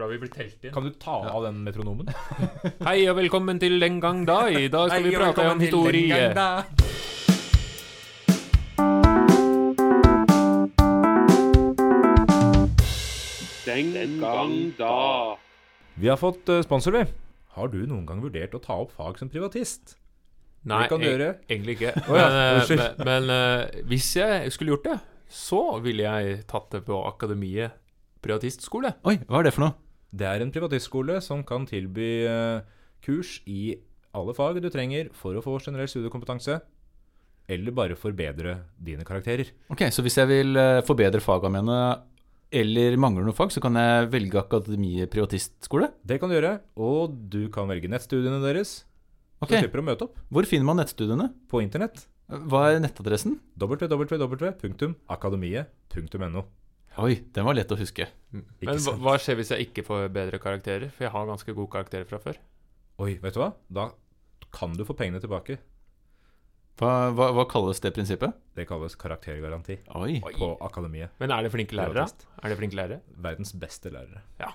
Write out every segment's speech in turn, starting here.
bra vi blir telt inn. Kan du ta av den metronomen? Hei og velkommen til Den gang da. I dag skal vi prate om historie. Den gang da. Vi har fått eh, sponsor, vi. Har du noen gang vurdert å ta opp fag som privatist? Nei, kan du eg- gjøre. egentlig ikke. Å ja, Men, eh, unnskyld. men, men eh, hvis jeg skulle gjort det, så ville jeg tatt det på Akademiet privatistskole. Oi, hva er det for noe? Det er en privatistskole som kan tilby eh, kurs i alle fag du trenger for å få generell studiekompetanse, eller bare forbedre dine karakterer. Ok, Så hvis jeg vil eh, forbedre fagene mine, eller mangler noe fag, så kan jeg velge Akademiet privatistskole? Det kan du gjøre, og du kan velge nettstudiene deres. Ok, Så du slipper å møte opp Hvor finner man nettstudiene? på internett. Hva er nettadressen? www.akademiet.no. Oi, den var lett å huske. Men Ikke hva, sant? hva skjer hvis jeg ikke får bedre karakterer? For jeg har ganske gode karakterer fra før. Oi, vet du hva? Da kan du få pengene tilbake. Hva, hva, hva kalles det prinsippet? Det kalles karaktergaranti Oi. på Akademiet. Men er det flinke lærere? Privatist. Er det flinke lærere? Verdens beste lærere. Ja,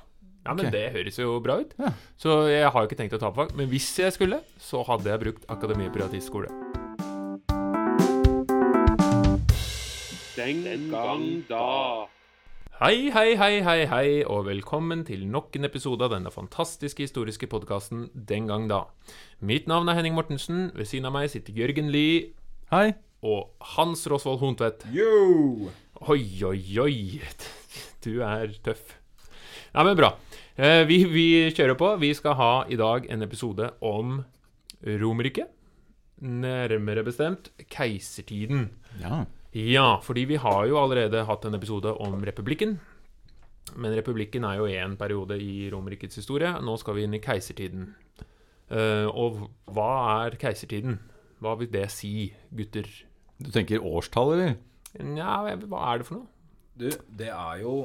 men okay. det høres jo bra ut. Ja. Så jeg har jo ikke tenkt å ta på fag. Men hvis jeg skulle, så hadde jeg brukt Akademiet privatistskole. Den gang da. Hei, hei, hei, hei, hei, og velkommen til nok en episode av denne fantastiske historiske podkasten Den gang da. Mitt navn er Henning Mortensen. Ved siden av meg sitter Jørgen Lie Hei. og Hans Rosvold Hontvedt. Yo! Oi, oi, oi. Du er tøff. Ja, men bra. Eh, Vi, vi kjører på. Vi skal ha i dag en episode om Romerriket. Nærmere bestemt keisertiden. Ja. Ja, fordi vi har jo allerede hatt en episode om republikken. Men republikken er jo én periode i Romerrikets historie. Nå skal vi inn i keisertiden. Eh, og hva er keisertiden? Hva vil det si, gutter? Du tenker årstall, eller? Nja, hva er det for noe? Du, det er jo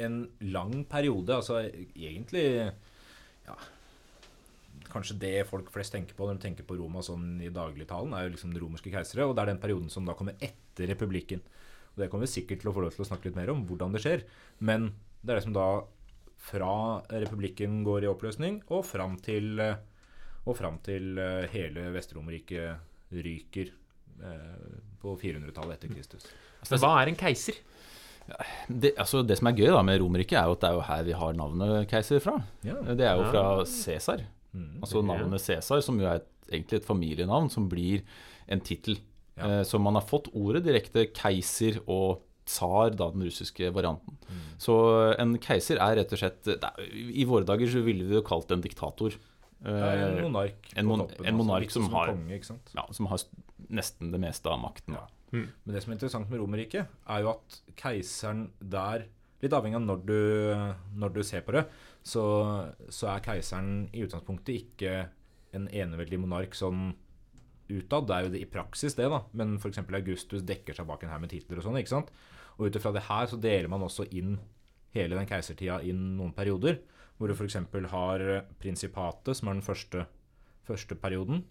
en lang periode. Altså egentlig. Kanskje det folk flest tenker på når de tenker på Roma sånn i dagligtalen, er jo liksom det romerske keisere. Og det er den perioden som da kommer etter republikken. Og det kommer vi sikkert til å få lov til å snakke litt mer om, hvordan det skjer. Men det er det som da fra republikken går i oppløsning, og fram til, eh, og fram til eh, hele Vest-Romerriket ryker eh, på 400-tallet etter Kristus. Altså, hva er en keiser? Det, altså, det som er gøy da med Romerriket, er jo at det er jo her vi har navnet keiser fra. Ja. Det er jo fra. Cæsar. Mm. Altså navnet Cæsar, som jo er et, egentlig et familienavn, som blir en tittel. Ja. Eh, så man har fått ordet direkte keiser og tsar, da den russiske varianten. Mm. Så en keiser er rett og slett er, I våre dager så ville vi jo kalt en diktator. Eh, en monark. en mon- toppen, en altså, monark altså, som har- konge, ja, som har nesten det meste av makten. Da. Men det som er interessant med Romerriket, er jo at keiseren der Litt avhengig av når du, når du ser på det, så, så er keiseren i utgangspunktet ikke en eneveldig monark sånn utad. Det er jo det i praksis, det, da. Men f.eks. Augustus dekker seg bak en her med titler og sånn. ikke sant? Og ut ifra det her så deler man også inn hele den keisertida inn noen perioder. Hvor du f.eks. har prinsipatet, som er den første, første perioden.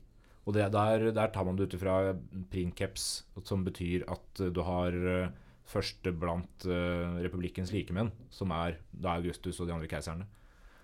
Og der, der tar man det ut ifra princeps, som betyr at du har eh, første blant eh, republikkens likemenn, som er da Augustus og de andre keiserne.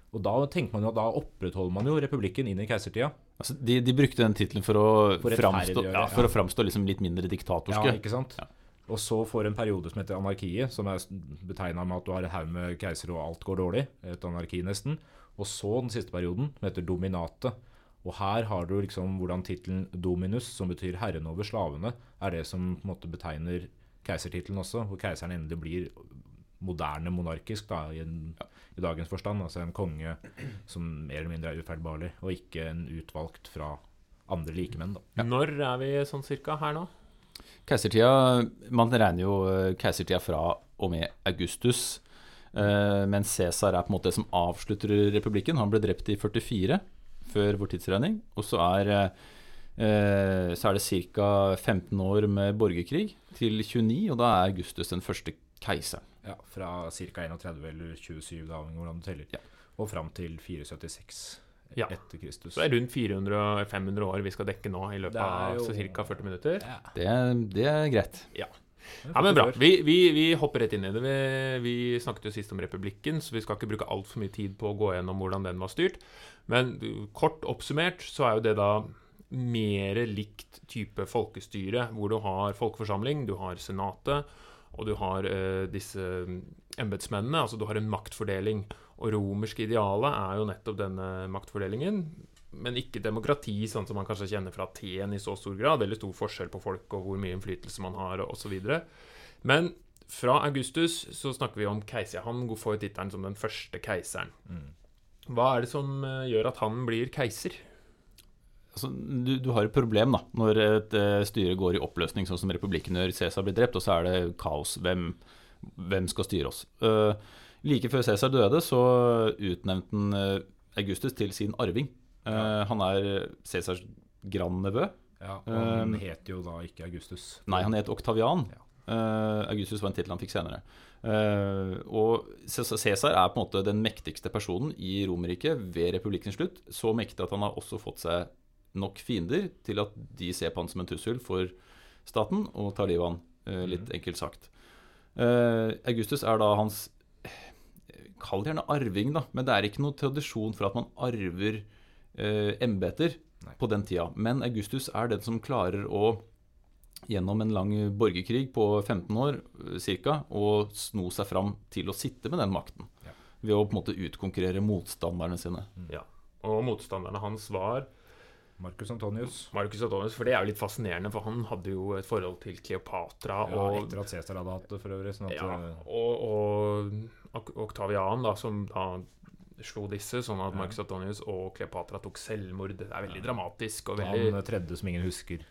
Og da tenker man jo at da opprettholder man jo republikken inn i keisertida. Altså, de, de brukte den tittelen for For framstå, ja, for å framstå liksom litt mindre diktatorske. Ja, ikke sant? Ja. Og så får en periode som heter anarkiet, som er betegna med at du har en haug med keisere og alt går dårlig. Et anarki, nesten. Og så den siste perioden, som heter dominatet. Og her har du liksom hvordan tittelen dominus, som betyr herren over slavene, er det som på en måte betegner keisertittelen også, hvor keiseren endelig blir moderne monarkisk da, i, en, i dagens forstand. Altså en konge som mer eller mindre er ufeilbarlig, og ikke en utvalgt fra andre likemenn. da. Når er vi sånn cirka her nå? Keisertida Man regner jo eh, keisertida fra og med Augustus. Uh, Men Cæsar er på en måte det som avslutter republikken. Han ble drept i 44 før vår tidsregning. Og så er, uh, så er det ca. 15 år med borgerkrig til 29, og da er Augustus den første keiseren. Ja, Fra ca. 31 eller 27, da, hvordan du teller. Ja. Og fram til 476 Ja. etter Kristus. Så det er rundt 400-500 år vi skal dekke nå i løpet er av jo- ca. 40 minutter. Ja. Det, det er greit. Ja, men bra. Vi, vi, vi hopper rett inn i det. Vi, vi snakket jo sist om republikken, så vi skal ikke bruke altfor mye tid på å gå gjennom hvordan den var styrt. Men kort oppsummert så er jo det da mer likt type folkestyre, hvor du har folkeforsamling, du har senatet, og du har eh, disse mm, embetsmennene. Altså du har en maktfordeling. Og romersk ideale er jo nettopp denne maktfordelingen. Men ikke demokrati, sånn som man kanskje kjenner fra Aten i så stor grad. Veldig stor forskjell på folk og hvor mye innflytelse man har, osv. Men fra Augustus så snakker vi om keiser. Han får tittelen som den første keiseren. Hva er det som eh, gjør at han blir keiser? Altså, du, du har et problem da når et uh, styre går i oppløsning, sånn som republikken gjør. Cæsar blir drept, og så er det kaos. Hvem, hvem skal styre oss? Uh, like før Cæsar døde, så utnevnte han eh, Augustus til sin arving. Eh, Ja. Han er Cæsars grandnevø. Ja, og han het jo da ikke Augustus. Nei, han het Oktavian. Ja. Eh, Augustus var en tittel han fikk senere. Eh, og Cæsar er på en måte den mektigste personen i Romerriket ved republikkens slutt. Så mektig at han har også fått seg nok fiender til at de ser på han som en trussel for staten og tar livet av han, eh, litt enkelt sagt. Eh, Augustus er da hans Kall det gjerne arving, da, men det er ikke noe tradisjon for at man arver eh, embeter på den tida. Men Augustus er den som klarer å gjennom en lang borgerkrig på 15 år ca. og sno seg fram til å sitte med den makten. Ja. Ved å på en måte utkonkurrere motstanderne sine. Ja. Og motstanderne hans var Marcus Antonius. Marcus Antonius, for det er jo litt fascinerende, for han hadde jo et forhold til Kleopatra. Ja, og, etter at Cæsar hadde hatt det, for øvrig. Sånn at, ja, eh, og, og Oktavian, da, som da slo disse, sånn at Ja. Marcus Antonius og Kleopatra tok selvmord. Det er veldig dramatisk og veldig Han tredje som ingen husker.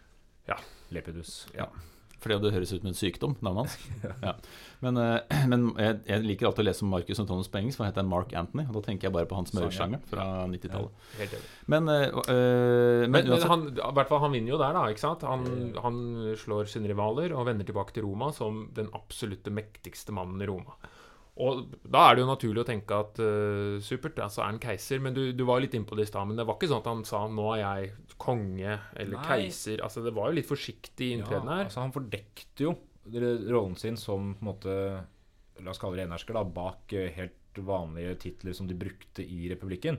Ja. Lepidus. Ja. Fordi det høres ut som en sykdom, navnet hans. Ja. Men, eh, men jeg, jeg liker alltid å lese om Marcus Antonius på engelsk, for han heter Mark Anthony. Og da tenker jeg bare på hans mørksjanger fra 90-tallet. Men, eh, men, Men, men han, i hvert fall, han vinner jo der, da. ikke sant? Han, han slår sine rivaler og vender tilbake til Roma som den absolutte mektigste mannen i Roma. Og da er det jo naturlig å tenke at uh, supert, altså er han keiser. Men du, du var litt innpå det i stad, men det var ikke sånn at han sa 'nå er jeg konge' eller Nei. 'keiser'. Altså Det var jo litt forsiktig inntreden Ja, her. altså han fordekte jo rollen sin som på en måte La oss kalle det enersker, da, bak eh, helt vanlige titler som de brukte i republikken.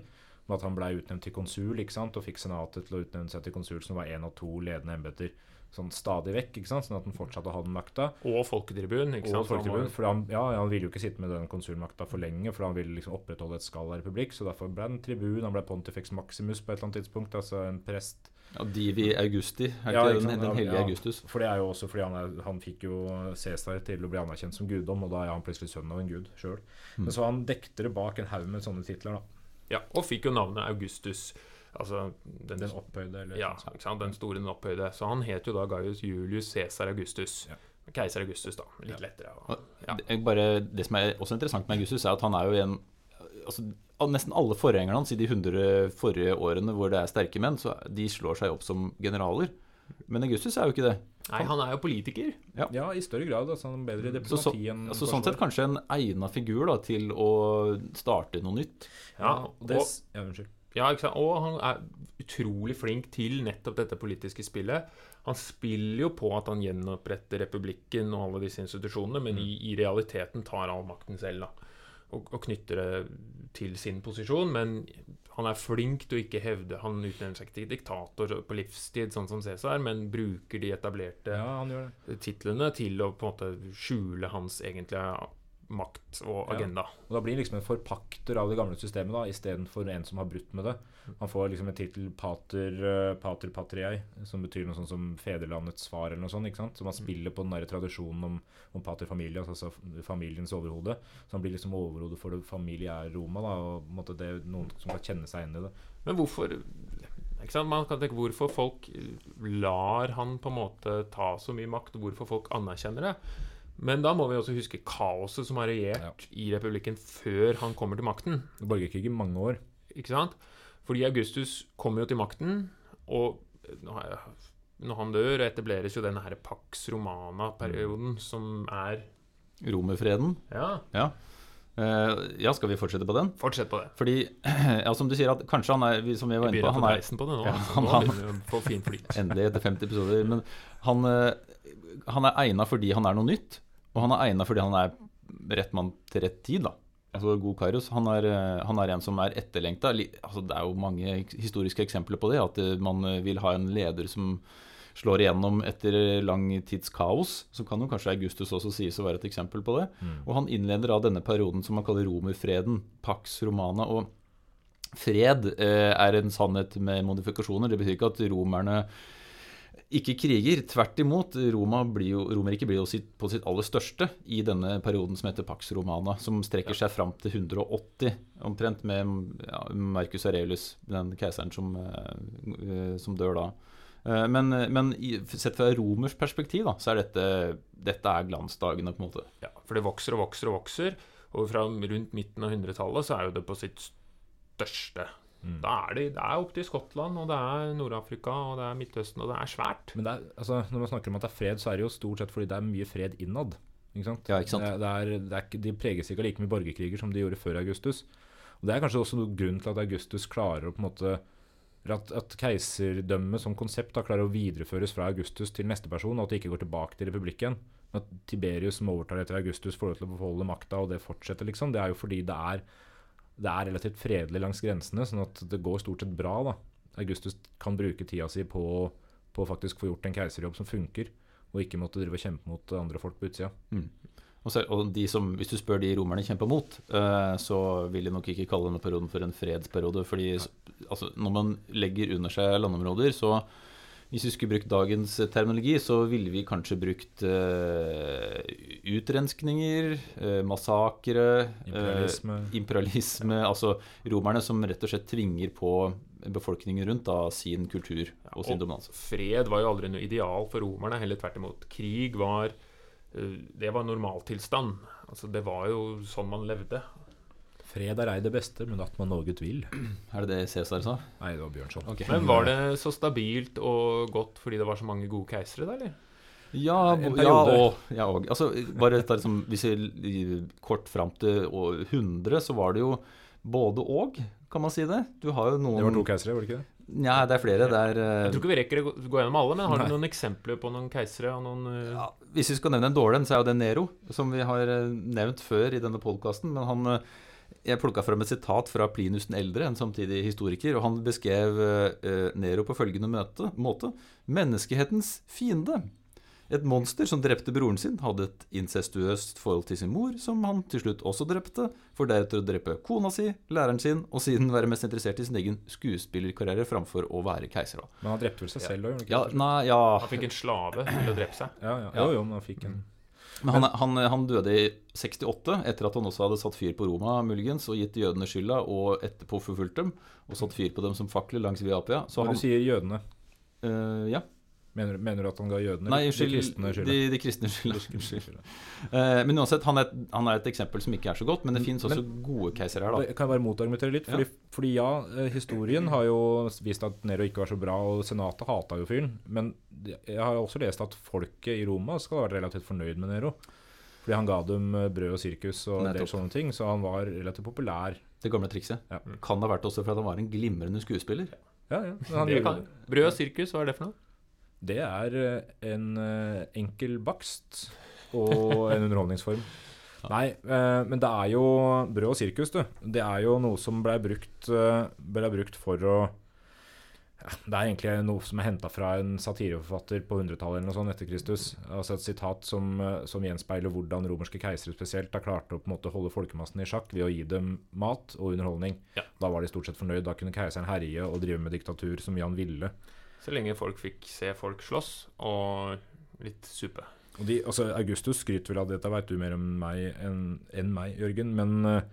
Med at han ble utnevnt til konsul ikke sant? og fikk senatet til å utnevne seg til konsul, som var én av to ledende embeter sånn stadig vekk. ikke sant? Sånn at han fortsatte å ha den makta. Og folketribun. ikke sant? Og folketribun. For han, ja, han ville jo ikke sitte med den konsulmakta for lenge, for han ville liksom opprettholde et skall av republikk. Så derfor ble han tribun. Han ble Pontifex Maximus på et eller annet tidspunkt, altså en prest. ja, Divi Augusti, er Ja, ikke den, den hellige Ja. Augustus? For det er jo også fordi han, er, han fikk jo Cæsar til å bli anerkjent som guddom, og da er han plutselig sønnen av en gud sjøl. Men så han dekte det bak en haug med sånne titler, da. Ja, Og fikk jo navnet Augustus. Altså den, Den opphøyde, eller ja, sånn ikke sant? den store, den opphøyde. Så han het jo da Gaius Julius Cæsar Augustus. Ja. Keiser Augustus, da. Litt lettere. Og Ja. det, bare, det som er også interessant med Augustus, er at han er jo en altså, Nesten alle forgjengerne hans i de 100 forrige årene hvor det er sterke menn, så de slår seg opp som generaler. Men Augustus er jo ikke det. Nei, han er jo politiker. Ja, i større grad. Altså, han er bedre i Så, så, enn altså, sånn sett kanskje en egna figur da, til å starte noe nytt. Ja, og det, ja, unnskyld. Ja, ikke sant? og han er utrolig flink til nettopp dette politiske spillet. Han spiller jo på at han gjenoppretter republikken og alle disse institusjonene, men i, i realiteten tar all makten selv. da og, og knytter det til sin posisjon, men han er flink til å ikke hevde Han utnevner seg ikke til diktator på livstid, sånn som Cæsar, men bruker de etablerte Ja, titlene til å på en måte skjule hans egentlige makt og Ja. agenda. Og Da blir han liksom en forpakter av det gamle systemet, da istedenfor en som har brutt med det. Han får liksom en tittel pater, eh, pater patriae, som betyr noe sånt som fedrelandets far, eller noe sånt. ikke sant? Så man spiller på den der tradisjonen om, om pater familias, altså familiens overhode. Så han blir liksom overhode for det familiære Roma, da, og måtte det er noen som kan kjenne seg inn i det. Men hvorfor ikke sant? Man kan tenke hvorfor folk lar han på en måte ta så mye makt, og hvorfor folk anerkjenner det. Men da må vi også huske kaoset som har regjert i republikken før han kommer til makten. Borgerkrig i mange år. Ikke sant? Fordi Augustus kommer jo til makten, og når han dør, etableres jo denne her Pax Romana-perioden, som er Romerfreden. Ja, Ja. Eh, ja, skal vi fortsette på den? fortsett på det. Fordi, ja, som du sier, at kanskje han er Som vi var inne på, han er på det nå. Ja, altså. han- han- flyt. Endelig etter 50 episoder. Men han, eh, han er egna fordi han er noe nytt, og han er egna fordi han er rett mann til rett tid. da. Altså God Kairos han er, eh, han er en som er etterlengta. Altså, det er jo mange historiske eksempler på det. At eh, man eh, vil ha en leder som slår igjennom etter lang tids kaos. Så kan jo kanskje Augustus også sies å være et eksempel på det. Og han innleder av denne perioden som man kaller romerfreden, Pax Romana. og Fred eh, er en sannhet med modifikasjoner. Det betyr ikke at romerne ikke kriger. Tvert imot. Roma blir jo, Romerriket blir jo sitt, på sitt aller største i denne perioden som heter Pax Romana, som strekker seg fram til 180, omtrent, med ja, Marcus Aurelius, den keiseren som, eh, som dør da. Eh, Men, men sett fra romers perspektiv, da, så er dette, dette er glansdagene, på en måte. Ja, for det vokser og vokser og vokser. Og fra rundt midten av 100-tallet så er jo det på sitt største. Mm. Da er det, det er opp til Skottland, og det er Nord-Afrika, og det er Midtøsten, og det er svært. Men det er, altså, når man snakker om at det er fred, så er det jo stort sett fordi det er mye fred innad. Ikke sant? Ja, ikke sant? Det, er- det er, det er de preges ikke av like mye borgerkriger som de gjorde før Augustus. Og Det er kanskje også noe grunn til at Augustus klarer å på en måte at, at keiserdømmet som konsept da klarer å videreføres fra Augustus til neste person, og at det ikke går tilbake til republikken. At Tiberius som overtar etter Augustus, får lov til å beholde makta, og det fortsetter, liksom. Det er jo fordi det er, det er relativt fredelig langs grensene, sånn at det går stort sett bra. da. Augustus kan bruke tida si på, på faktisk få gjort en keiserjobb som funker, og ikke måtte drive og kjempe mot andre folk på utsida. Og, så, og som, hvis du spør de romerne kjempa mot, eh, så vil de nok ikke kalle denne perioden for en fredsperiode. fordi altså, når man legger under seg landområder, så hvis vi skulle brukt dagens terminologi, så ville vi kanskje brukt uh, utrenskninger, uh, massakre, Imperialisme. Uh, imperialisme Altså romerne som rett og slett tvinger på befolkningen rundt da, sin kultur og sin og dominanse. Fred var jo aldri noe ideal for romerne, heller tvert imot. Krig var eh, Det var normaltilstand. Altså, det var jo sånn man levde. Fred er ei det beste, men at man noe vil. Er det det Cæsar sa? Nei, det var Bjørnson. Okay. Men var det så stabilt og godt fordi det var så mange gode keisere, der, eller? Ja, ja og, ja, og altså, bare dette, liksom, Hvis vi kort fram til 100, så var det jo både og, kan man si det. Du har jo noen Det var to keisere, var det ikke det? Nja, det er flere. Det er uh... Jeg tror ikke vi rekker å gå- gjennom alle, men har Nei. du noen eksempler på noen keisere og noen uh... ja, Hvis vi skal nevne en dårlig en, så er jo det Nero, som vi har eh, nevnt før i denne podkasten. Men han Jeg plukka fram et sitat fra Plinus den eldre, en samtidig historiker, og han beskrev eh, Nero på følgende møte, måte. Menneskehetens fiende. Et monster som drepte broren sin, hadde et incestuøst forhold til sin mor, som han til slutt også drepte, for deretter å drepe kona si, læreren sin, og siden være mest interessert i sin egen skuespillerkarriere framfor å være keiser. Men han drepte vel seg selv òg, gjorde Ja, han ikke? det? nei, ja Han fikk en slave til å drepe seg. Ja, ja. Jo, jo, men han fikk en Men han, han, han døde i 68, etter at han også hadde satt fyr på Roma, muligens, og gitt jødene skylda, og etterpå forfulgt dem, og satt fyr på dem som fakler langs Via Appia. Så Når han du sier jødene, Uh, Ja. Mener, mener du at han ga jødene Nei, skyld, de kristne skylda? De, de kristne skylda. Eh, men uansett, han er, han er et eksempel som ikke er så godt, men det fins også gode caser her, da. Jeg bare motargumentere litt. Fordi, fordi ja, eh, historien har jo vist at Nero ikke var så bra, og senatet hata jo fyren. Men jeg har også lest at folket i Roma skal ha vært relativt fornøyd med Nero. Fordi han ga dem eh, brød og sirkus og en del sånne ting, så han var relativt populær. Det gamle trikset. Ja. Kan det ha vært også for at han var en glimrende skuespiller? Ja, ja. Han kan. Brød og sirkus, hva er det for noe? Det er eh, en eh, enkel bakst og en underholdningsform. Nei, eh, men det er jo brød og sirkus, du. Det er jo noe som ble brukt, ble brukt for å ja, Det er egentlig noe som er henta fra en satireforfatter på 100-tallet eller noe sånt etter Kristus. Altså et sitat som, som gjenspeiler hvordan romerske keisere spesielt har klart å på en måte holde folkemassen i sjakk ved å gi dem mat og underholdning. Ja. Da var de stort sett fornøyd. Da kunne keiseren herje og drive med diktatur som Jan ville. Så lenge folk fikk se folk slåss, og litt supe. Og de, altså Augustus skryter vel av dette, veit du mer om meg enn enn meg, Jørgen. Men, eh,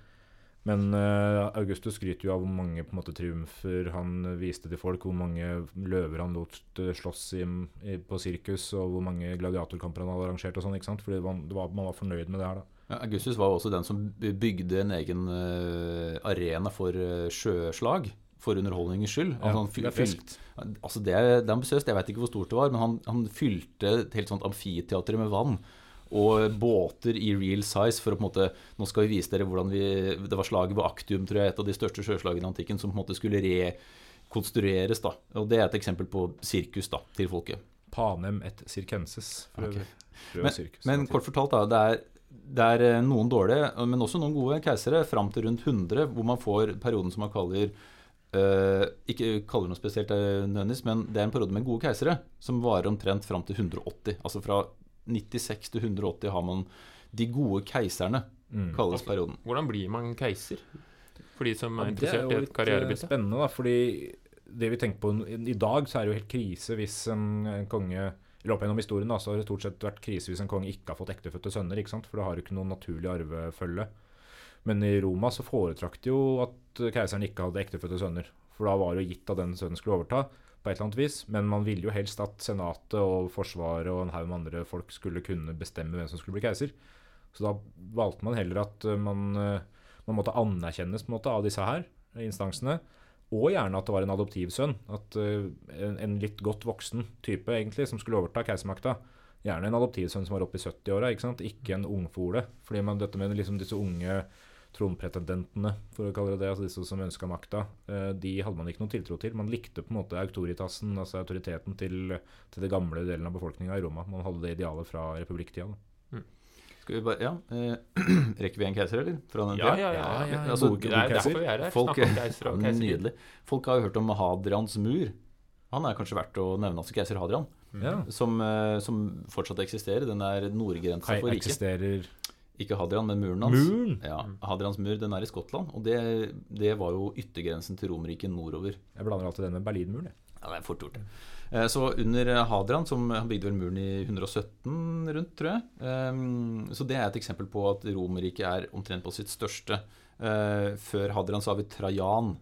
men eh, Augustus skryter jo av hvor mange på en måte triumfer han viste til folk. Hvor mange løver han lot eh, slåss i, i, på sirkus, og hvor mange gladiatorkamper han hadde arrangert. og sånn, ikke sant? Fordi man, det var, man var fornøyd med det her, da. Ja, Augustus var også den som bygde en egen arena for sjøslag. For underholdningens skyld. Ja, Altså, han det er fyl- friskt. Altså det det er ambisiøst, jeg vet ikke hvor stort det var, men han, han fylte et helt sånt amfiteater med vann. Og båter i real size for å på en måte Nå skal vi vise dere hvordan vi Det var slaget ved Aktium, tror jeg, et av de største sjøslagene i antikken, som på en måte skulle rekonstrueres. da Og det er et eksempel på sirkus da, til folket. panem et circenses. For Ok. øvrig. Frø og Men, sirkus, men kort fortalt, da. Det er, det er eh, noen dårlige, men også noen gode keisere fram til rundt 100, hvor man får perioden som man kaller eh, Ikke kaller noe spesielt, eh, nødvendigvis, men det er en periode med gode keisere som varer omtrent fram til 180. Altså fra 96 til 180 har man de gode keiserne, Mm. kalles perioden. Hvordan blir man keiser? For de som er Ja, det er interessert jo i et litt eh, karrierebytte. spennende, da, fordi det vi tenker på i i dag, så er det jo helt krise hvis en, en konge eller opp gjennom historien da, så har det stort sett vært krise hvis en konge ikke har fått ektefødte sønner. ikke sant? For da har du ikke noen naturlig arvefølge. Men i Roma så foretrakk de jo at keiseren ikke hadde ektefødte sønner. For da var det jo gitt at den sønnen skulle overta på et eller annet vis. Men man ville jo helst at senatet og forsvaret og en haug med andre folk skulle kunne bestemme hvem som skulle bli keiser. Så da valgte man heller at eh, man, eh, man måtte anerkjennes måte av disse her instansene. Og gjerne at det var en adoptivsønn. At eh, en, en litt godt voksen type egentlig som skulle overta keisermakta. Gjerne en adoptivsønn som var oppe i 70-åra, ikke ikke en ungfole. Fordi man, dette med liksom disse unge tronpretendentene, for å kalle det det, altså disse som ønska makta, eh, de hadde man ikke noen tiltro til. Man likte på en måte autoritasen, altså autoriteten til, til det gamle delen av befolkninga i Roma. Man hadde det idealet fra republikktida. Mm. Skal vi bare, ja, eh, Rekker vi en keiser, eller? Fra den Ja, ja, ja. Ja, ja, altså, Det er derfor vi er her. Folk- om keiser og keiser. Nydelig. Folk har jo hørt om Hadrians mur. Han er kanskje verdt å nevne, altså keiser Hadrian. Ja. Som, eh, som fortsatt eksisterer. Den er nordgrensa for riket. eksisterer Ikke Hadrian, men muren hans. Muren? Ja, Hadrians mur den er i Skottland, og det, det var jo yttergrensen til Romerriket nordover. Jeg blander alltid den med Berlinmuren. Ja, det er fort gjort. Eh, Så under Hadrian, som han bygde vel muren i 117 rundt, tror jeg. eh, Så det er et eksempel på at Romerriket er omtrent på sitt største. Eh, Før Hadrian så har vi Trajan,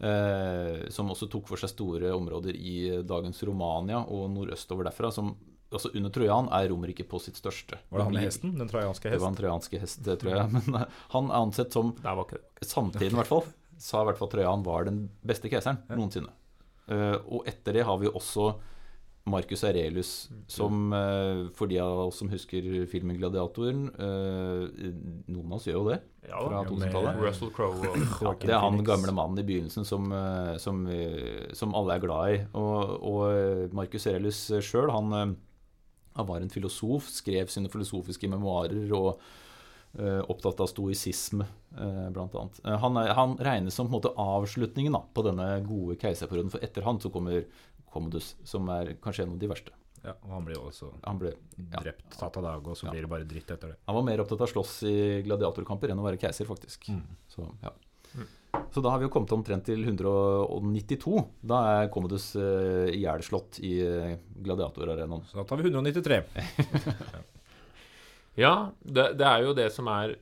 eh, som også tok for seg store områder i dagens Romania og nordøstover derfra. Som, altså under Trojan er Romerriket på sitt største. Var det han med hesten? Den trojanske hest? Det var en trojanske hest, tror jeg. Men eh, han er ansett som Der var ikke samtiden i hvert fall, sa i hvert fall Trojan var den beste keiseren noensinne. Eh, og etter det har vi også Marcus Aurelius, som eh, for de av oss som husker filmen 'Gladiatoren' eh, Noen av oss gjør jo det, Ja, fra 2000-tallet. Russell Crowe Ja, det er han gamle mannen i begynnelsen som, eh, som, eh, som alle er glad i. Og, og Marcus Aurelius sjøl, han, eh, han var en filosof, skrev sine filosofiske memoarer og uh, opptatt av stoisisme, uh, blant annet. Eh, han, er, han regnes som på en måte avslutningen da, på denne gode keiserperioden, for etter han så kommer Commodus, som er kanskje en av de verste. Ja, og han blir også Han, ble, ja, drept, tatt av dage, og så Ja. blir det bare dritt etter det. han var mer opptatt av å slåss i gladiatorkamper enn å være keiser, faktisk. Mm. Så, ja. Så da har vi jo kommet omtrent til 192. Da er Commodus uh, ihjelslått i uh, gladiatorarenaen. Så da tar vi 193. Ja, det, det er jo det som er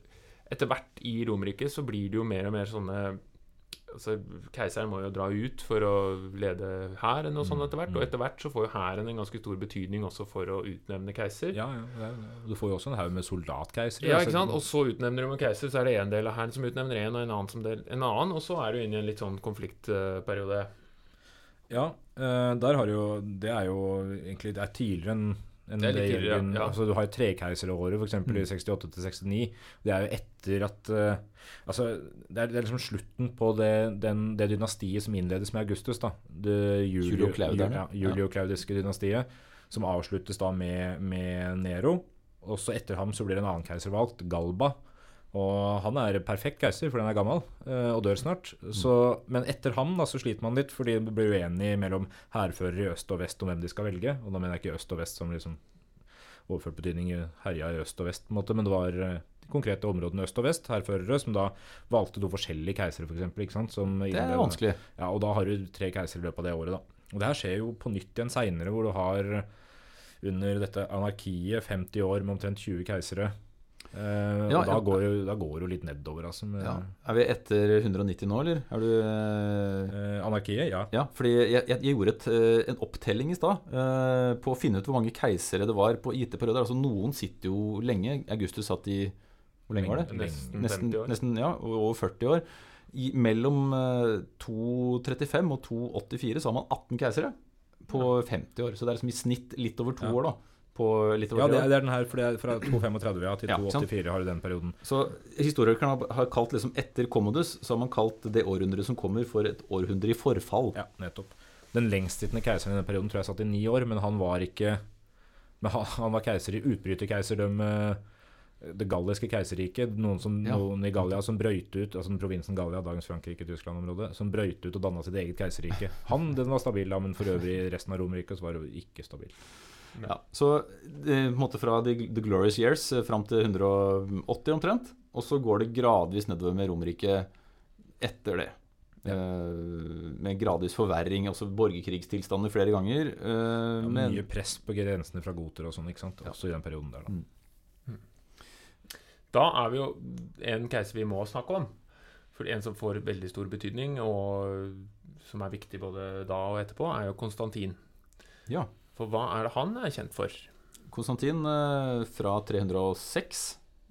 Etter hvert i Romerike så blir det jo mer og mer sånne altså, Keiseren må jo dra ut for å lede hæren og sånn etter hvert. Og etter hvert så får jo hæren en ganske stor betydning også for å utnevne keiser. Ja, ja, Du får jo også en haug med soldatkeisere. Ja, altså. ikke sant? Og så utnevner de en keiser, så er det en del av hæren som utnevner en, og en annen som del, en annen, og så er du inne i en litt sånn konfliktperiode. Ja, eh, der har jo Det er jo egentlig Det er tidligere enn enn Det det gjelder- ja. Altså, du har jo trekeiseråret, f.eks. Mm. i 68 til 69. Det er jo etter at uh, Altså, det er, det er liksom slutten på det, den, det dynastiet som innledes med Augustus. da Det Julio, Julio-Clauderne. ja, Julio-Claudiske dynastiet. Som avsluttes da med, med Nero. Og så etter ham så blir en annen keiser valgt, Galba. Og han er perfekt keiser, fordi han er gammel eh, og dør snart. Så, men etter ham da, så sliter man litt, fordi det blir uenig mellom hærførere i øst og vest om hvem de skal velge. Og da mener jeg ikke øst og vest som liksom overført betydning herja i øst og vest, på en måte, men det var eh, de konkrete områdene øst og vest, hærførere, som da valgte to forskjellige keisere, f.eks. For eksempel, som Det er vanskelig. ja, og da har du tre keisere i løpet av det året, da. Og det her skjer jo på nytt igjen seinere, hvor du har under dette anarkiet 50 år med omtrent 20 keisere. Eh, Ja, og da ja. går, da går jo litt nedover, altså. Med, Ja. Er vi etter 190 nå, eller? Er du uh, anarkiet, ja. Ja, fordi jeg, jeg, gjorde et, eh, en opptelling i stad uh, på å finne ut hvor mange keisere det var på gitte perioder. Altså Noen sitter jo lenge. Augustus satt i Hvor lenge var det? Nesten Nesten, 50 år. nesten ja, over 40 år. I, mellom eh, 235 og 284 så har man 18 keisere på 50 år. Så det er liksom i snitt litt over to år, da. På litt over Ja, det, det er den her, for det er fra 235 ja, til Ja, 284 har du den perioden. Så historikerne har- har kalt liksom etter Commodus, så har man kalt det århundret som kommer, for et århundre i forfall. Ja, nettopp. Den lengstsittende keiseren i den perioden tror jeg satt i ni år, men han var ikke men han, han var keiser i utbryterkeiserdømmet det galliske keiserriket. Noen, som, Ja. noen i Gallia som brøyt ut altså provinsen Gallia, dagens Frankrike-Tyskland-område, som brøyt ut og danna sitt eget keiserrike. Han den var stabil, da, men for øvrig resten av Romerriket var det ikke stabil. Ja, så det, på en måte fra the, the Glorious Years eh, fram til 180 omtrent. Og så går det gradvis nedover med Romerike etter det. Ja. Eh, med gradvis forverring, altså borgerkrigstilstander flere ganger. eh, Ja, men, mye press på grensene fra goter og sånn, ikke sant. Også i den perioden der, da. Mm. Da er vi jo en keiser vi må snakke om. For en som får veldig stor betydning, og som er viktig både da og etterpå, er jo Konstantin. ja. For hva er det han er kjent for? Konstantin eh, fra 306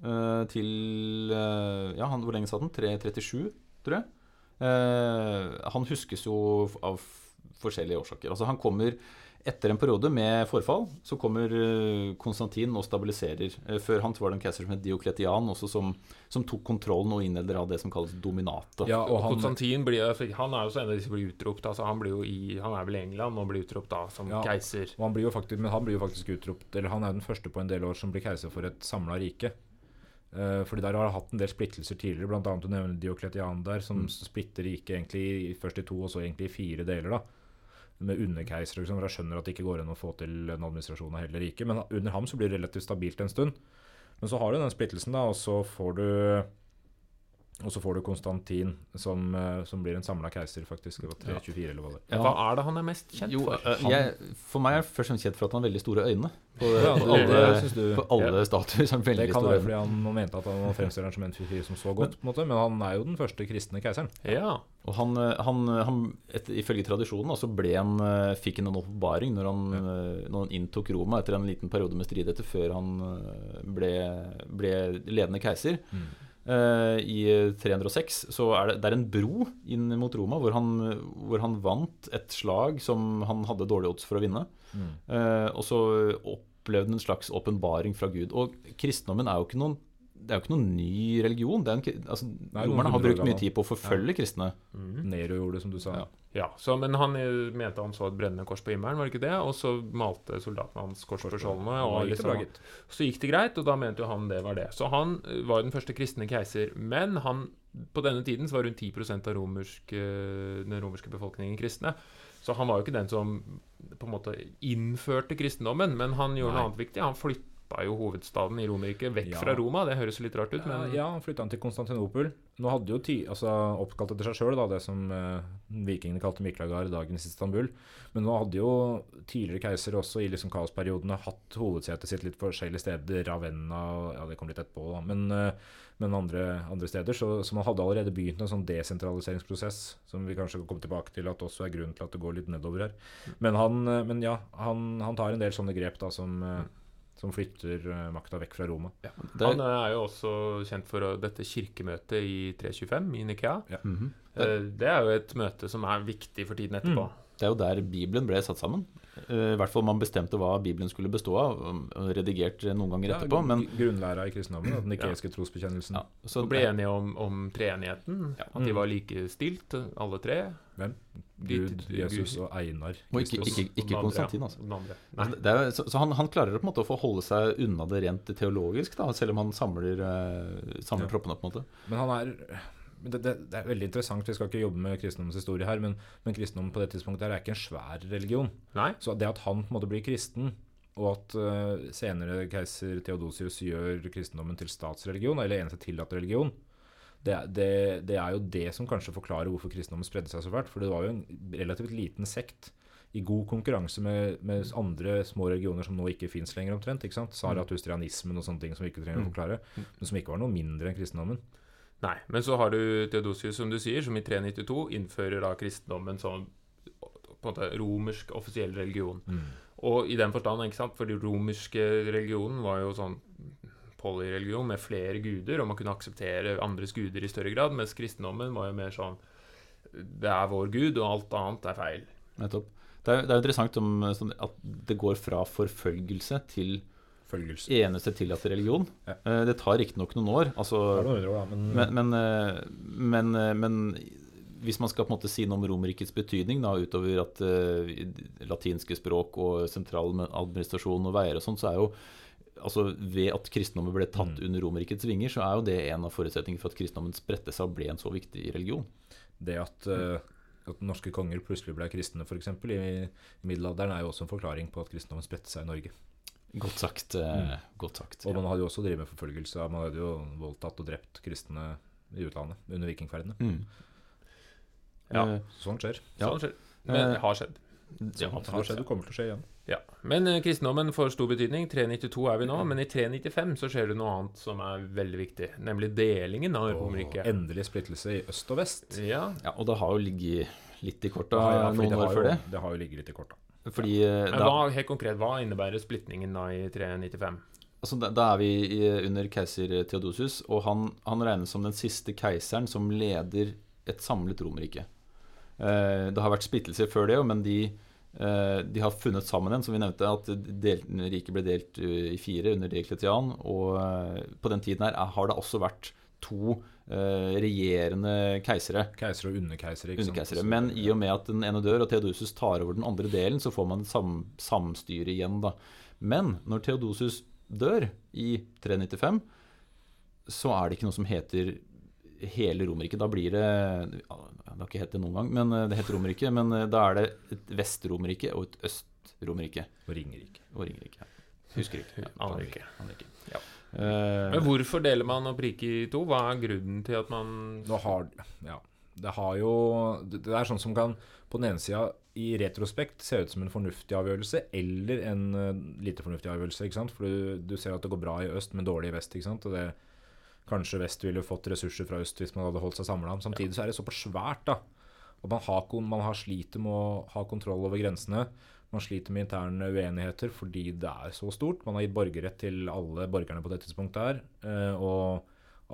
eh, til eh, Ja, han, hvor lenge satt han? 337, tror jeg. Han huskes jo av forskjellige årsaker. Altså Han kommer etter en periode med forfall. Så kommer eh, Konstantin og stabiliserer. Eh, før han var det en keiser som het Diokletian, også som, som tok kontrollen og innleder av det som kalles dominatet. Ja, og han, Konstantin blir, altså, han er jo så en av de som blir utropt. Altså, han, blir jo i, han er vel i England og blir utropt da som Ja. keiser. og han blir jo faktisk, men han blir jo faktisk utropt Eller han er jo den første på en del år som blir keiser for et samla rike. Eh, fordi der har hatt en del splittelser tidligere, bl.a. du nevner Diokletian der, som Mm. splitter riket egentlig først i to, og så egentlig i fire deler. da Med underkeisere, liksom, hvor han skjønner at det ikke går an å få til en administrasjon av hele riket. Men under ham så blir det relativt stabilt en stund. Men så har du den splittelsen, da, og så får du og så får du Konstantin, som, eh, som blir en samla keiser, faktisk. Det var 324, eller hva det ja. Hva er det han er mest kjent Jo, for? eh, jeg, for meg er han først og fremst kjent for at han har veldig store øyne. På, Ja, alle, på alle statuer. så har han Det kan være fordi han mente at han fremstiller han som en fyr som så godt, på en måte, men han er jo den første kristne keiseren. Ja. Og han, eh, han, han et, ifølge tradisjonen så ble han, eh, fikk han en oppbaring når, han, når han inntok Roma etter en liten periode med stridigheter før han ble, ble ledende keiser. Eh, I 306 så er det, det er en bro inn mot Roma hvor han, hvor han vant et slag som han hadde dårlige odds for å vinne. Eh, og så opplevde han en slags åpenbaring fra Gud. Og kristendommen er jo ikke noen det er jo ikke noen ny religion. Det er en, altså, Nei, romerne har brukt mye tid på å forfølge kristne. Nero gjorde det, som du sa. Ja. ja så, men han mente han så et brennende kors på himmelen, var det ikke det? Og så malte soldatene hans kors på skjoldene. Og liksom, så gikk det greit, og da mente jo han det var det. Så han eh, var den første kristne keiser. Men han, på denne tiden så var rundt 10% av romersk, eh, den romerske befolkningen kristne. Så han var jo ikke den som på en måte innførte kristendommen, men han gjorde Nei. noe annet viktig. Han flytta jo hovedstaden i Romerriket vekk Ja. fra Roma. Det høres litt rart ut, men Ja, han flytta han til Konstantinopel. Nå hadde jo ti, altså oppkalt etter seg sjøl, det som eh, vikingene kalte Miklagard, dagens Istanbul. Men nå hadde jo tidligere keisere også i liksom kaosperiodene hatt hovedsetet sitt litt forskjellige steder. Ravenna Ja, det kom litt etterpå, da. Men, eh, men andre, andre steder. Så, så man hadde allerede begynt en sånn desentraliseringsprosess, som vi kanskje kan komme tilbake til at også er grunnen til at det går litt nedover her. Men, han, eh, men ja, han, han tar en del sånne grep da som, eh, som flytter uh, makta vekk fra Roma. Det han er, er jo også kjent for dette kirkemøtet i 325 i Nikea. Ja. Mm -hmm. Det er jo et møte som er viktig for tiden etterpå. det er jo der Bibelen ble satt sammen. Eh, I hvert fall man bestemte hva Bibelen skulle bestå av, og redigert noen ganger Ja, etterpå. Men gr- Grunnlæra i kristendommen, den nikeiske trosbekjennelsen. ja, så Og ble enige om, om treenigheten. At de var likestilt, alle tre. Hvem? Gud, Jesus og Einar. Og ikke, ikke, ikke Konstantin, altså. Altså, Det er, så så han, han klarer på en måte å få holde seg unna det rent teologisk, da, selv om han samler, eh, samler Ja. proppene. på en måte Men han er det, det, det er veldig interessant. Vi skal ikke jobbe med kristendommens historie her, men, men kristendommen på det tidspunktet her er ikke en svær religion. Nei. Så det at han på en måte blir kristen, og at uh, senere keiser Theodosius gjør kristendommen til statsreligion, eller eneste tillatt religion, det, det, det er jo det som kanskje forklarer hvorfor kristendommen spredde seg så fælt. For det var jo en relativt liten sekt i god konkurranse med, med andre små religioner som nå ikke fins lenger, omtrent. ikke sant? Saratustrianismen og sånne ting som vi ikke trenger å Mm. forklare, men som ikke var noe mindre enn kristendommen. Nei. Men så har du Theodosius, som du sier, som i 392 innfører da kristendommen som på en måte romersk offisiell religion. Og i den forstand, ikke sant, for den romerske religionen var jo sånn polyreligion med flere guder, og man kunne akseptere andres guder i større grad, mens kristendommen var jo mer sånn Det er vår gud, og alt annet er feil. Nettopp. Det er, det er interessant om, sånn, at det går fra forfølgelse til Følgelse. eneste tillatte religion. Ja. Eh, Det tar riktignok noen år. Altså, Det noen år, da, men, men, men, eh, men, eh, men hvis man skal på en måte si noe om Romerrikets betydning, da, utover at uh, latinske språk og sentral administrasjon og veier og sånn, så er jo altså ved at kristendommen ble tatt under Romerrikets vinger, så er jo det en av forutsetningene for at kristendommen spredte seg og ble en så viktig religion. Det at, Uh, at norske konger plutselig ble kristne, f.eks. I middelalderen, er jo også en forklaring på at kristendommen spredte seg i Norge. Godt sagt. Mm. Godt sagt. Og man hadde jo også drevet med forfølgelse. Man hadde jo voldtatt og drept kristne i utlandet under vikingferdene. Mm. Ja. Sånt Sånn skjer. Ja. Sånt skjer. Men det Eh, har skjedd. Det har skjedd og kommer til å skje igjen. Ja. Men eh, kristendommen får stor betydning. 392 er vi nå. Men i 395 så skjer det noe annet som er veldig viktig. Nemlig delingen av Romerriket. endelig splittelse i øst og vest. Ja. Ja, og det har jo ligget litt i korta Ja, ja, noen det år har før det. det har jo ligget litt i korta. Fordi eh, Men da, hva, helt konkret, hva innebærer splitningen da i 395? altså, da, da er vi i, under keiser Theodosius, og han, han regnes som den siste keiseren som leder et samlet Romerrike. Eh, det har vært splittelser før det, men de, eh, de har funnet sammen igjen, som vi nevnte, at del, riket ble delt eh, i fire under Dekletian. Og eh, på den tiden her har det også vært to eh, regjerende keisere. Keisere og underkeisere. Underkeisere. Men i og med at den ene dør og Theodosius tar over den andre delen, så får man et sam samstyre igjen, da. Men når Theodosius dør i 395, så er det ikke noe som heter hele Romerriket. Da blir det Det har ikke hett det noen gang, men eh, det heter Romerriket. Men eh, da er det et Vest-Romerrike og et Øst-Romerrike. Og Ringerike. Og Ringerike. Husker ikke. Ja, aner ikke. Ja. Eh, Men hvorfor deler man opp riket i to? Hva er grunnen til at man Nå har Ja. Det har jo Det er sånn som kan på den ene sida i retrospekt se ut som en fornuftig avgjørelse eller en eh, lite fornuftig avgjørelse. ikke sant? For du, du ser at det går bra i øst, men dårlig i vest. ikke sant? Og det Kanskje vest ville fått ressurser fra øst hvis man hadde holdt seg samla. Samtidig så er det såpass svært da, at man har, man har sliter med å ha kontroll over grensene. Man sliter med interne uenigheter fordi det er så stort. Man har gitt borgerrett til alle borgerne på det tidspunktet her. eh, Og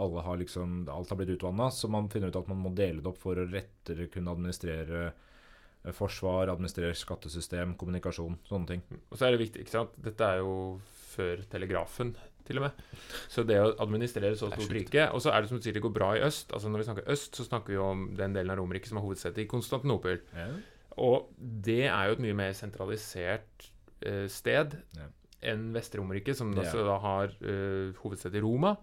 alle har liksom, alt har blitt utvanna, så man finner ut at man må dele det opp for å rettere kunne administrere eh, forsvar, administrere skattesystem, kommunikasjon, sånne ting. Og så er det viktig, ikke sant Dette er jo før telegrafen, til og med. Så det å administrere så er stort rike Og så er det som du sier, det går bra i øst. Altså Når vi snakker øst, så snakker vi om den delen av Romerike som har hovedsete i Konstantinopel. Og det er jo et mye mer sentralisert eh, sted Ja. enn Vest-Romerike, som altså da har eh, hovedsted i Roma.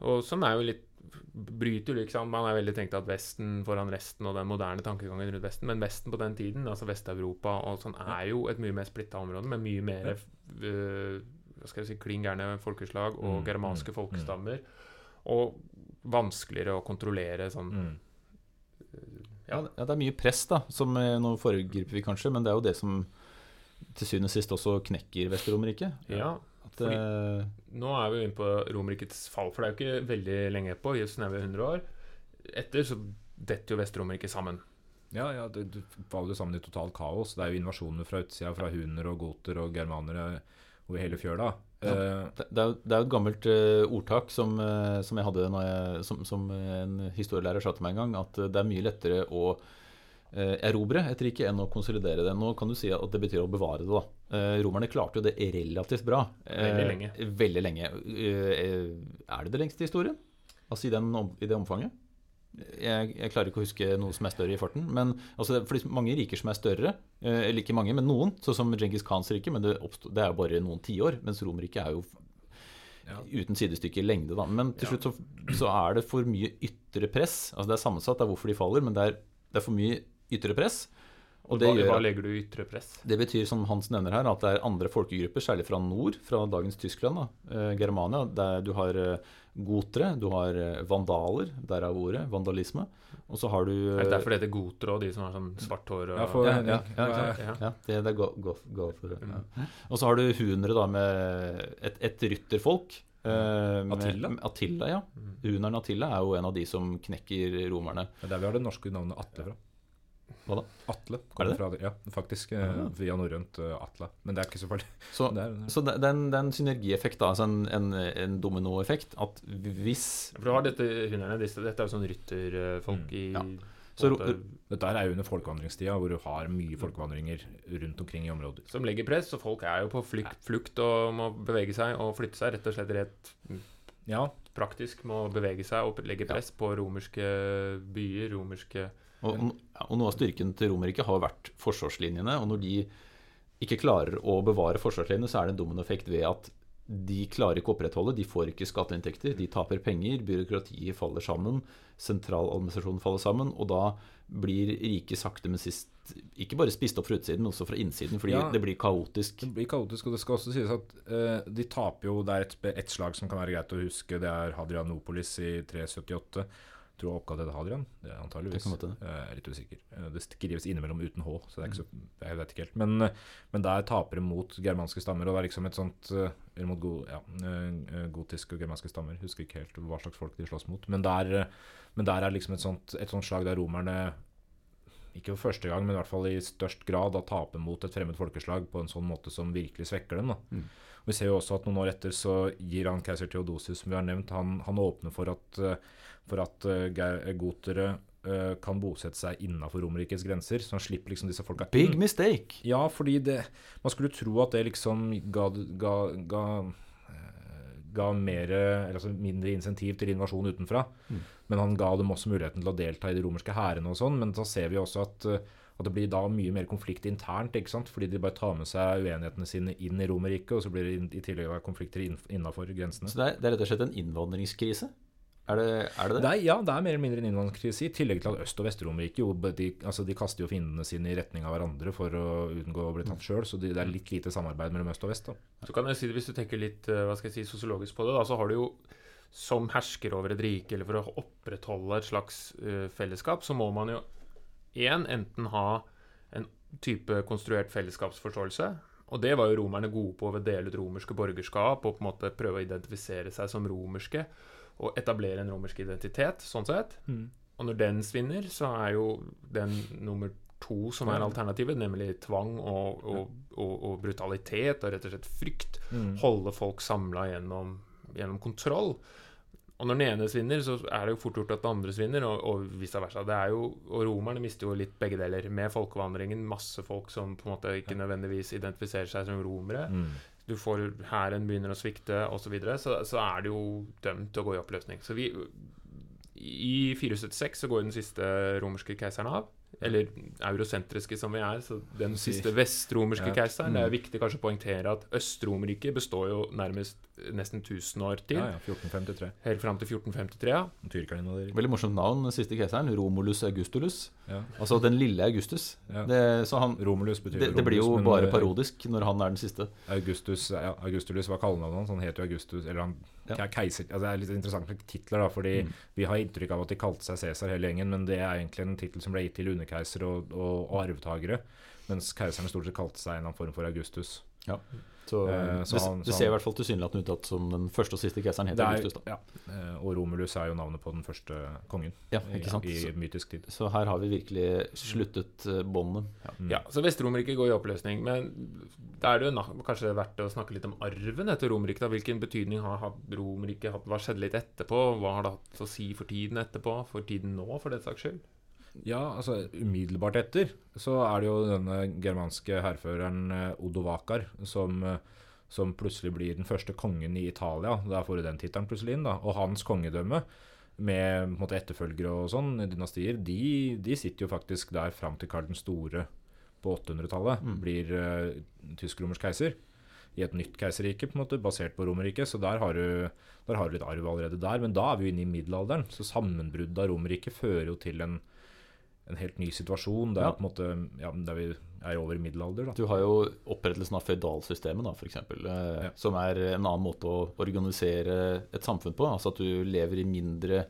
Og som er jo litt Bryter liksom Man er veldig tenkt at Vesten foran resten og den moderne tankegangen rundt Vesten, men Vesten på den tiden, altså Vest-Europa og sånn, er jo et mye mer splitta område med mye mer uh, hva skal jeg si, klin gærne folkeslag og Mm, germanske mm, folkestammer. Og vanskeligere å kontrollere sånn Mm. Ja, ja, det er mye press, da. Som eh, Nå foregriper vi kanskje, men det er jo det som til syvende og sist også knekker Vest-Romerriket. Ja, At, Fordi- eh, Nå er vi jo inne på Romerrikets fall, for det er jo ikke veldig lenge på. I snaue 100 år. Etter så detter jo Vest-Romerriket sammen. Ja, ja, det, det faller jo sammen i totalt kaos. Det er jo invasjoner fra utsida, fra huner og goter og germanere over hele fjøla. Eh, det, det, er jo, det er jo et gammelt uh, ordtak som, uh, som jeg hadde når jeg, som, som en historielærer sa til meg en gang, at det er mye lettere å uh, erobre et rike enn å konsolidere det. Nå kan du si at det betyr å bevare det. da. Romerne klarte jo det relativt bra. Veldig lenge. Veldig lenge. Er det det lengste i historien? Altså i, den, i det omfanget? Jeg, jeg klarer ikke å huske noe som er større i farten. Men altså, fordi mange riker som er større, eh, eller ikke mange, men noen, sånn som Djengis Khans rike, men det, oppstod, det er jo bare noen tiår. Mens Romerriket er jo Ja. uten sidestykke i lengde, da. Men til Ja. slutt så, så er det for mye ytre press. Altså det er sammensatt, det er hvorfor de faller, men det er, det er for mye ytre press. Og det hva, hva legger du i ytre press? det betyr, som Hans nevner her, at det er andre folkegrupper, særlig fra nord, fra dagens Tyskland, da, eh, Germania, der du har eh, gotere, du har eh, vandaler, derav ordet, vandalisme, og så har du Er det eh, derfor det heter gotere og de som har sånn svart hår? Og, Ja, for- ja, ja, ja? Ja. ja, det, det er go, go, for det. Mm. Ja. Og så har du hunere da med et, et rytterfolk. eh, med- Attila? med Attila, ja. Mm. Huneren Attila er jo en av de som knekker romerne. Det er der vi har det norske navnet Atle fra. Hva da? Atle Er kommer det fra Ja, faktisk. eh, Ah. Via norrønt eh, Atle. Men det er ikke så farlig. Så, Det er, så det, det er en, det er en synergieffekt, da, altså en, en, en dominoeffekt, at hvis For du har dette hunderne, disse, dette er jo sånn rytterfolk Mm, i ja. Så en Dette er jo under folkevandringstida, hvor du har mye folkevandringer rundt omkring i områder. Som legger press, og folk er jo på flukt, flukt og må bevege seg og flytte seg. Rett og slett rett Ja, praktisk må bevege seg og legge press på romerske byer, romerske Og, og, noe av styrken til Romerike har vært forsvarslinjene. Og når de ikke klarer å bevare forsvarslinjene, så er det en dominoeffekt ved at de klarer ikke å opprettholde, de får ikke skatteinntekter, de taper penger, byråkratiet faller sammen, sentraladministrasjonen faller sammen, og da blir riket sakte, men sist ikke bare spist opp fra utsiden, men også fra innsiden, fordi Ja. det blir kaotisk. Det blir kaotisk, og det skal også sies at uh, de taper jo Det er et, et slag som kan være greit å huske. Det er Hadrianopolis i 378. Jeg tror oppkalt etter Hadrian. Det er antageligvis. Det Jeg er litt usikker. Det skrives innimellom uten H, så det er ikke så Jeg vet ikke helt. Men, eh, men der taper de mot germanske stammer, og det er liksom et sånt eh, Eller mot go, ja, eh, gotiske og germanske stammer. Husker ikke helt hva slags folk de slåss mot. Men der, men der er liksom et sånt, et sånt slag der romerne ikke for første gang, men i hvert fall i størst grad da taper mot et fremmed folkeslag på en sånn måte som virkelig svekker dem. Da. Mm. Vi ser jo også at noen år etter så gir han keiser Theodosius, som vi har nevnt, han, han åpner for at, eh, for at eh, gotere eh, kan bosette seg innafor Romerrikets grenser, så han slipper liksom disse folka Big mistake! Ja, fordi det Man skulle tro at det liksom ga, ga, ga, ga mer, eller altså mindre insentiv til invasjon utenfra. Mm. Men han ga dem også muligheten til å delta i de romerske hærene og sånn. Men da ser vi også at, at det blir da mye mer konflikt internt, ikke sant? fordi de bare tar med seg uenighetene sine inn i Romerriket, og så blir det i tillegg konflikter innafor grensene. Så det er, det er rett og slett en innvandringskrise? Er det er det? det? Det er, ja, det er mer eller mindre en innvandringskrise, i tillegg til at Øst- og Vest-Romerriket jo, de, altså, de kaster jo fiendene sine i retning av hverandre for å unngå å bli tatt sjøl, så de, det er litt lite samarbeid mellom øst og vest. da. Så kan jeg si det, Hvis du tenker litt eh, hva skal jeg si, sosiologisk på det, da, så har du jo som hersker over et rike, eller for å opprettholde et slags uh, fellesskap, så må man jo én enten ha en type konstruert fellesskapsforståelse. Og det var jo romerne gode på ved å dele ut romerske borgerskap og på en måte prøve å identifisere seg som romerske og etablere en romersk identitet, sånn sett. Og når den svinner, så er jo den nummer to som er alternativet, nemlig tvang og, og, og, og brutalitet og rett og slett frykt. Mm. Holde folk samla gjennom, gjennom kontroll. Og når den ene svinner, så er det jo fort gjort at den andre svinner, og, og vice versa. Det er jo, og romerne mister jo litt begge deler. Med folkevandringen, masse folk som på en måte ikke nødvendigvis identifiserer seg som romere. Mm. Du får Hæren begynner å svikte, osv. Så, videre, så så er det jo dømt til å gå i oppløsning. Så vi I 476 så går den siste romerske keiseren av. Eller eurosentriske som vi er. Så den siste vestromerske Ja. keiseren. Det er Mm. viktig kanskje å poengtere at Øst-Romerriket består jo nærmest nesten 1000 år til. Ja, ja, 1453. Helt fram til 1453. ja. Tyrkerne. Veldig morsomt navn, den siste keiseren. Romulus Augustulus. Ja. Altså den lille Augustus. Ja. Det, så han, Romulus betyr det, det blir jo men, bare eh, parodisk når han er den siste. Augustus, ja, Augustulus var kallenavnet hans. Han het jo Augustus Eller han Ja. keiser altså Det er litt interessant med titler, da, fordi Mm. vi har inntrykk av at de kalte seg Cæsar hele gjengen, men det er egentlig en tittel som ble gitt til underkeiser og, og, og arvtakere. Mens keiserne stort sett kalte seg en eller annen form for Augustus. Så, Eh, så det, han- det ser i hvert fall tilsynelatende ut at som den første og siste keiseren heter er, Augustus. da ja, eh, og Romulus er jo navnet på den første kongen Ja, ikke sant? i, i mytisk tid. så her har vi virkelig sluttet båndet. Ja. Mm. Ja, så Vest-Romerriket går i oppløsning. Men da er det jo kanskje verdt å snakke litt om arven etter Romerriket. Hvilken betydning har Romerriket hatt? Hva skjedde litt etterpå? Hva har det hatt å si for tiden etterpå? For tiden nå, for den saks skyld? Ja, altså umiddelbart etter så er det jo denne germanske hærføreren Odo Odovakar som, eh, som plutselig blir den første kongen i Italia. Der får du den tittelen plutselig inn, da. Og hans kongedømme med måte, etterfølgere og sånn, dynastier, de, de sitter jo faktisk der fram til Karl den store på 800-tallet. Mm. Blir uh, tysk-romersk keiser. I et nytt keiserrike, på en måte, basert på Romerriket. Så der har, du, der har du litt arv allerede der. Men da er vi jo inne i middelalderen. Så sammenbruddet av Romerriket fører jo til en en helt ny situasjon der, Ja. på en måte, ja, der vi er over i middelalder. Da. Du har jo opprettelsen av føydalsystemet, da, f.eks., eh, Ja. som er en annen måte å organisere et samfunn på. Altså at du lever i mindre eh,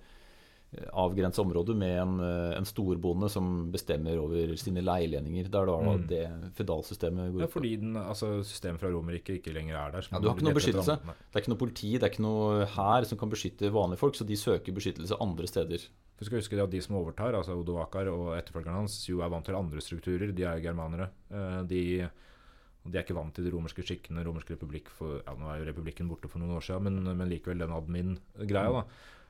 avgrensa området med en, eh, en storbonde som bestemmer over sine leilendinger. Det er da Mm. det fedalsystemet går ut på. fordi den, altså, systemet fra Romerriket ikke lenger er der. så Ja, du har ikke noe beskyttelse. Det er ikke noe politi, det er ikke noe hær som kan beskytte vanlige folk, så de søker beskyttelse andre steder. Du skal huske det at De som overtar, altså Odovakar og etterfølgerne hans, jo er vant til andre strukturer. De er jo germanere. Eh, De, de er ikke vant til de romerske skikkene. romerske republikk for, ja, Nå er jo republikken borte for noen år siden, men, men likevel den admin-greia. da.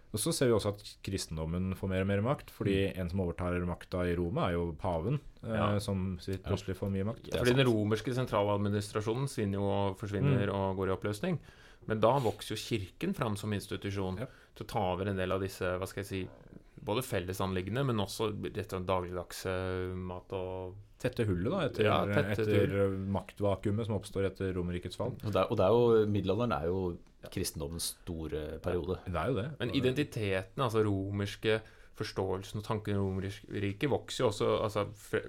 Og Så ser vi også at kristendommen får mer og mer makt. fordi en som overtar makta i Roma, er jo paven, eh, som plutselig får mye makt. Fordi den romerske sentraladministrasjonen svinner og forsvinner og går i oppløsning. Men da vokser jo kirken fram som institusjon Ja. til å ta over en del av disse hva skal jeg si, både fellesanliggende, men også dette dagligdagse mat og Tette hullet, da, etter, Ja, tette etter maktvakuumet som oppstår etter Romerrikets fall. Og det, er, og det er jo, middelalderen er jo kristendommens store periode. Det er jo det. Men identiteten, altså romerske forståelsen og tanken om Romerriket, vokser jo også, altså, fre-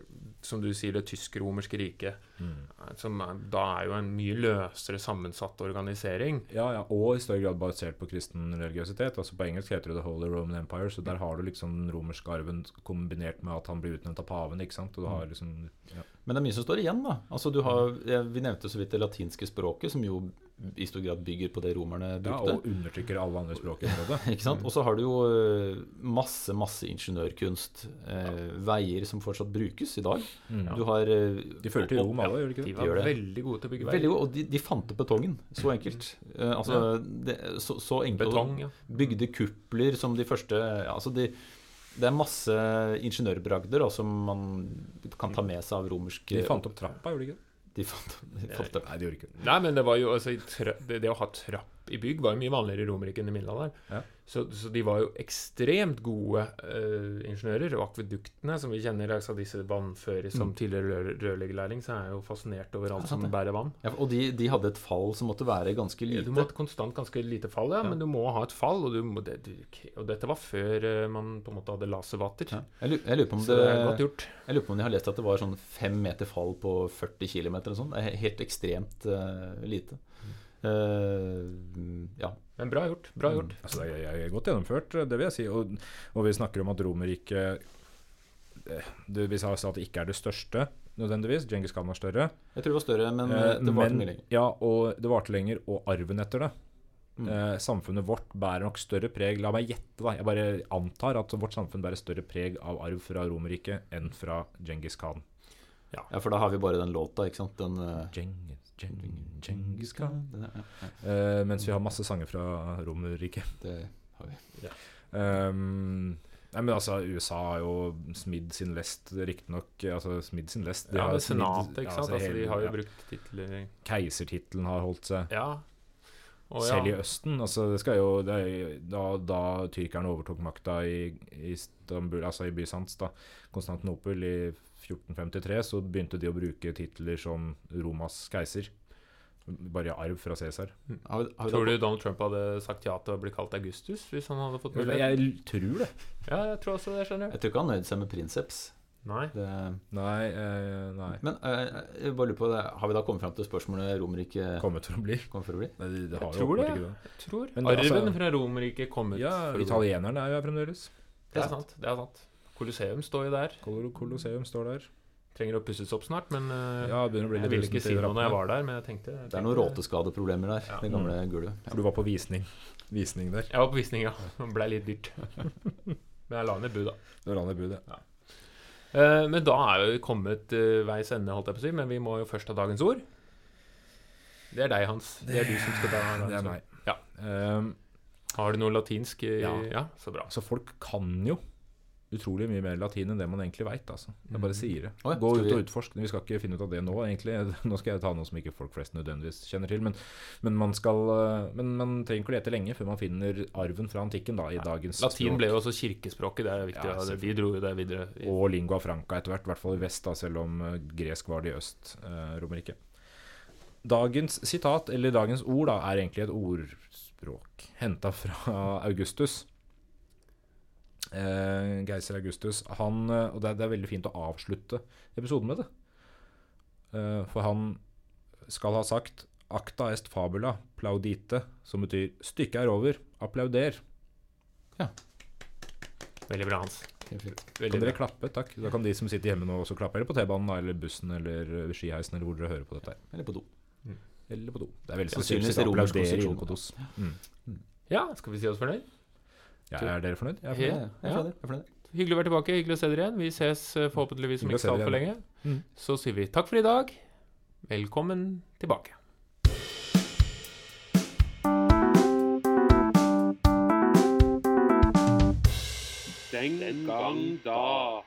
som du sier, det tysk-romerske riket, Mm. som er, da er jo en mye løsere sammensatt organisering. Ja, ja, og i større grad basert på kristen religiøsitet. Altså På engelsk heter det The Holy Roman Empire, så der har du liksom den romerske arven kombinert med at han blir utnevnt av paven. ikke sant? Og du har liksom ja. Men det er mye som står igjen, da. Altså, du har, vi nevnte så vidt det latinske språket, som jo i stor grad bygger på det romerne ja. Og undertrykker alle andre språk i området. Ikke sant? Og så har du jo eh, masse, masse ingeniørkunst. Eh, veier som fortsatt brukes i dag. Mm. Du har eh, De følger til Rom, alle, gjør de ikke De var veldig gode til å bygge Veldig veier. og de, de fant opp betongen. Så enkelt. Eh, altså, det, så, så enkelt. Betong, ja. Bygde kupler som de første ja, altså de, Det er masse ingeniørbragder da, som man kan ta med seg av romersk De fant opp trappa, gjorde de ikke det? de fant, de fant opp. Nei, de gjorde ikke det. Nei, men det var jo altså, tra det, det å ha trapp i bygg var jo mye vanligere i Romerike enn i middelalderen. Ja. Så, så de var jo ekstremt gode uh, ingeniører. Og akveduktene, som vi kjenner, altså disse vannførere som Mm. tidligere rør rørleggerlærling, så er jeg jo fascinert over alt Ja, som bærer vann. Ja, og de, de hadde et fall som måtte være ganske lite. Du må ha et konstant ganske lite fall, ja, men du må ha et fall. Og, du må, det, du, og dette var før uh, man på en måte hadde laservater. Jeg, jeg, lurer på om Så det er godt det, gjort. jeg lurer på om de har lest at det var sånn fem meter fall på 40 km eller sånn. Det er helt ekstremt uh, lite. Eh, ja. Men bra gjort. Bra gjort. Mm. Altså, det er, er godt gjennomført, det vil jeg si. Og, og vi snakker om at Romerriket eh, det- Vi sa at det ikke er det største, nødvendigvis. Djengis Khan var større. Jeg tror det var større, men Eh, det varte mye lenger. Ja, og det varte lenger, og arven etter det. Mm. Eh, samfunnet vårt bærer nok større preg La meg gjette, da. Jeg bare antar at vårt samfunn bærer større preg av arv fra Romerriket enn fra Djengis Khan. Ja, for da har vi bare den låta, ikke sant? Den uh... Djengis, Djengis, Djengis Khan ja, ja, eh, Mens vi har masse sanger fra Romerriket. det har vi. Um, nei, men altså, USA har jo smidd sin lest, riktignok. Altså, smidd sin lest. Ja, smidd- Senatet, ikke ja, sant. altså, Altså, de har jo ja. brukt titler Keisertittelen har holdt seg. Ja. Og Selv i. Østen. Altså, det skal jo, det er, da, da tyrkerne overtok makta i, i Istanbul, altså i Bysants, da, Konstantinopel, i 1453, så begynte de å bruke titler som Romas keiser. Bare i arv fra Cæsar. Vi Tror du Donald Trump hadde sagt ja til å bli kalt Augustus hvis han hadde fått mulighet? Jeg tror det. Ja, jeg tror også det, skjønner du. jeg tror ikke han nøyde seg med prinseps. Nei. Det, Nei, eh, nei. men eh, jeg bare lurer på det. Har vi da kommet fram til spørsmålet Romerriket Kommet for å bli. kommer for å bli? Nei, det, det Jeg tror det. ikke. Jeg tror Men Arven altså- fra Romerriket kommet. Ja, for å- italienerne er jo her fremdeles. Det er sant. det er sant Colosseum står jo der. Col- Colosseum står der. Trenger å pusses opp snart, men eh, Ja, det å bli jeg ville ikke si noe når jeg var der, men jeg tenkte jeg Det er noen råteskadeproblemer der. Ja. Det gamle gulvet. For du var på visning. Visning der. Jeg var på visning, ja. Det ble litt dyrt. Men jeg la ned bud, da. Det var han i ja. Uh, men da er vi kommet uh, veis ende, holdt jeg på å si. Men vi må jo først ha dagens ord. Det er deg, Hans. Det er du som skal ta dagens Det er ord. meg. Ja. Um, Har du noe latinsk? i- Ja. ja, så bra. Så folk kan jo utrolig mye mer latin enn det man egentlig veit. Altså. Jeg bare sier det. Oh, ja, Gå ut og vi- utforsk. Vi skal ikke finne ut av det nå, egentlig. Nå skal jeg ta noe som ikke folk flest nødvendigvis kjenner til. Men, men, man, skal, eh, men man trenger ikke lete lenge før man finner arven fra antikken da, i dagens Latin språk. ble jo også kirkespråket. Det er viktig. Ja, det. de dro jo det videre. Og lingua franca etter hvert, i hvert fall i vest, da, selv om eh, gresk var det i øst. Eh, Romerriket. Dagens sitat, eller dagens ord, da, er egentlig et ordspråk henta fra Augustus. Eh, Geiser Augustus. Han, eh, og det er, det er veldig fint å avslutte episoden med det. Eh, for han skal ha sagt 'acta est fabula plaudite', som betyr 'stykket er over, applauder'. Veldig bra, Hans. Kan dere bra. klappe? Takk. Da kan de som sitter hjemme nå også klappe. Eller på T-banen, eller bussen, eller eh, skiheisen, eller hvor dere hører på dette. Eller på do. Eller på do. Det er veldig Sannsynligvis romersk konstruksjon. på dos. Mm. Ja, skal vi si oss fornøyd? Ja, er dere fornøyd? Jeg er Ja, fornøyd. jeg er fornøyd. Jeg er fornøyd. Hyggelig å være tilbake. Hyggelig å se dere igjen. Vi ses eh, forhåpentligvis om ikke så altfor lenge. Mm. Så sier vi takk for i dag. Velkommen tilbake. Den gang da.